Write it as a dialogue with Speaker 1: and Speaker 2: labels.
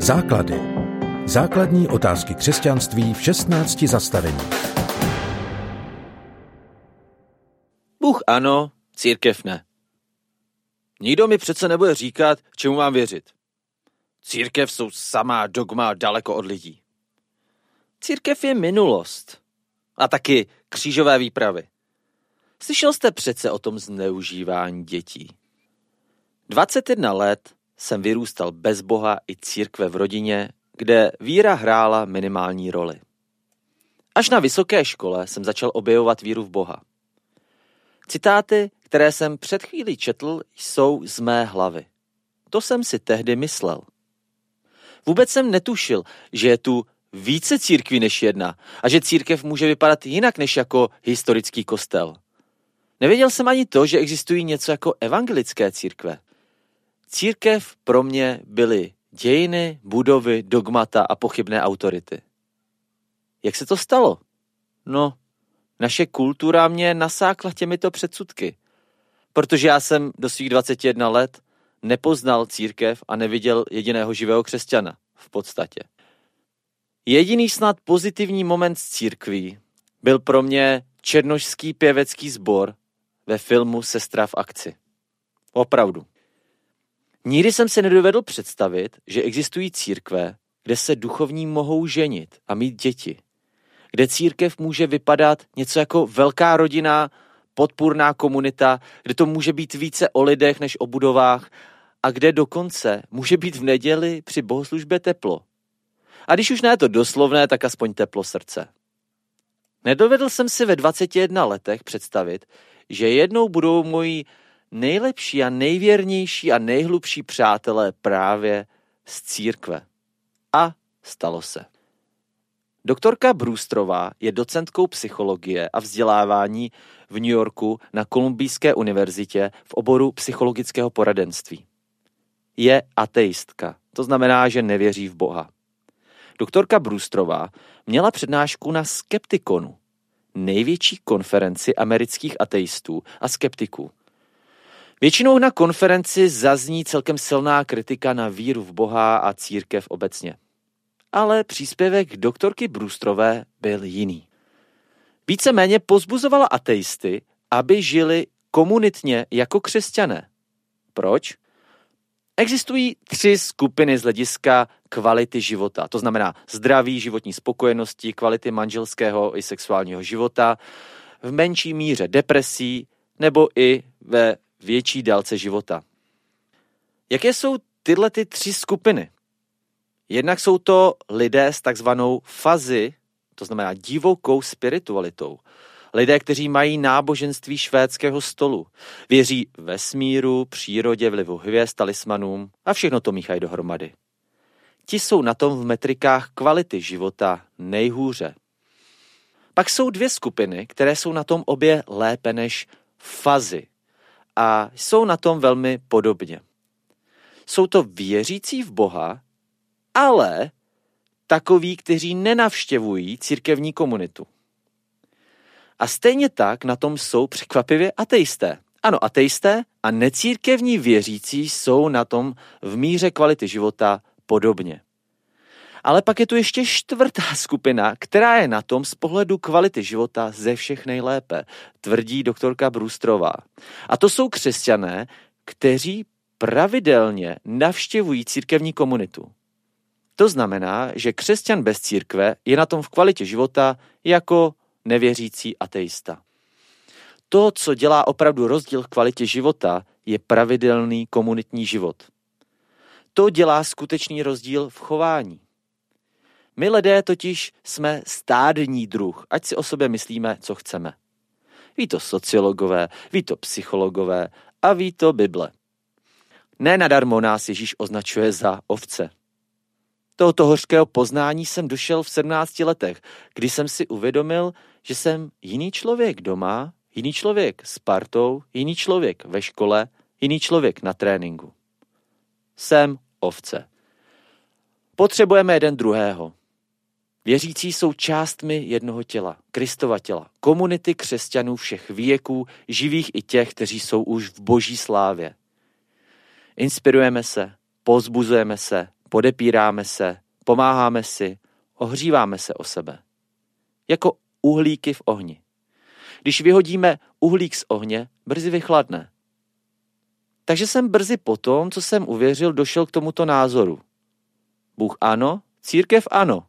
Speaker 1: Základy. Základní otázky křesťanství v 16 zastavení.
Speaker 2: Bůh ano, církev ne. Nikdo mi přece nebude říkat, čemu mám věřit. Církev jsou samá dogma daleko od lidí. Církev je minulost. A taky křížové výpravy. Slyšel jste přece o tom zneužívání dětí. 21 let jsem vyrůstal bez Boha i církve v rodině, kde víra hrála minimální roli. Až na vysoké škole jsem začal objevovat víru v Boha. Citáty, které jsem před chvílí četl, jsou z mé hlavy. To jsem si tehdy myslel. Vůbec jsem netušil, že je tu více církví než jedna a že církev může vypadat jinak než jako historický kostel. Nevěděl jsem ani to, že existují něco jako evangelické církve. Církev pro mě byly dějiny, budovy, dogmata a pochybné autority. Jak se to stalo? No, naše kultura mě nasákla těmito předsudky. Protože já jsem do svých 21 let nepoznal církev a neviděl jediného živého křesťana v podstatě. Jediný snad pozitivní moment z církví byl pro mě černožský pěvecký sbor ve filmu Sestra v akci. Opravdu. Nikdy jsem se nedovedl představit, že existují církve, kde se duchovní mohou ženit a mít děti. Kde církev může vypadat něco jako velká rodina, podpůrná komunita, kde to může být více o lidech než o budovách a kde dokonce může být v neděli při bohoslužbě teplo. A když už ne to doslovné, tak aspoň teplo srdce. Nedovedl jsem si ve 21 letech představit, že jednou budou moji nejlepší a nejvěrnější a nejhlubší přátelé právě z církve. A stalo se. Doktorka Brewsterová je docentkou psychologie a vzdělávání v New Yorku na Kolumbijské univerzitě v oboru psychologického poradenství. Je ateistka, to znamená, že nevěří v Boha. Doktorka Brewsterová měla přednášku na Skeptikonu, největší konferenci amerických ateistů a skeptiků. Většinou na konferenci zazní celkem silná kritika na víru v Boha a církev obecně. Ale příspěvek doktorky Brůstrové byl jiný. Víceméně pozbuzovala ateisty, aby žili komunitně jako křesťané. Proč? Existují tři skupiny z hlediska kvality života. To znamená zdraví, životní spokojenosti, kvality manželského i sexuálního života, v menší míře depresí nebo i ve větší délce života. Jaké jsou tyhle ty tři skupiny? Jednak jsou to lidé s takzvanou fazy, to znamená divokou spiritualitou. Lidé, kteří mají náboženství švédského stolu. Věří vesmíru, přírodě, vlivu hvězd, talismanům a všechno to míchají dohromady. Ti jsou na tom v metrikách kvality života nejhůře. Pak jsou dvě skupiny, které jsou na tom obě lépe než fazy, a jsou na tom velmi podobně. Jsou to věřící v Boha, ale takoví, kteří nenavštěvují církevní komunitu. A stejně tak na tom jsou překvapivě ateisté. Ano, ateisté a necírkevní věřící jsou na tom v míře kvality života podobně. Ale pak je tu ještě čtvrtá skupina, která je na tom z pohledu kvality života ze všech nejlépe, tvrdí doktorka Brustrová. A to jsou křesťané, kteří pravidelně navštěvují církevní komunitu. To znamená, že křesťan bez církve je na tom v kvalitě života jako nevěřící ateista. To, co dělá opravdu rozdíl v kvalitě života, je pravidelný komunitní život. To dělá skutečný rozdíl v chování. My lidé totiž jsme stádní druh, ať si o sobě myslíme, co chceme. Ví to sociologové, ví to psychologové a ví to Bible. Ne nadarmo nás Ježíš označuje za ovce. Tohoto hořkého poznání jsem došel v 17 letech, kdy jsem si uvědomil, že jsem jiný člověk doma, jiný člověk s partou, jiný člověk ve škole, jiný člověk na tréninku. Jsem ovce. Potřebujeme jeden druhého. Věřící jsou částmi jednoho těla, Kristova těla, komunity křesťanů všech věků, živých i těch, kteří jsou už v boží slávě. Inspirujeme se, pozbuzujeme se, podepíráme se, pomáháme si, ohříváme se o sebe. Jako uhlíky v ohni. Když vyhodíme uhlík z ohně, brzy vychladne. Takže jsem brzy po tom, co jsem uvěřil, došel k tomuto názoru. Bůh ano, církev ano.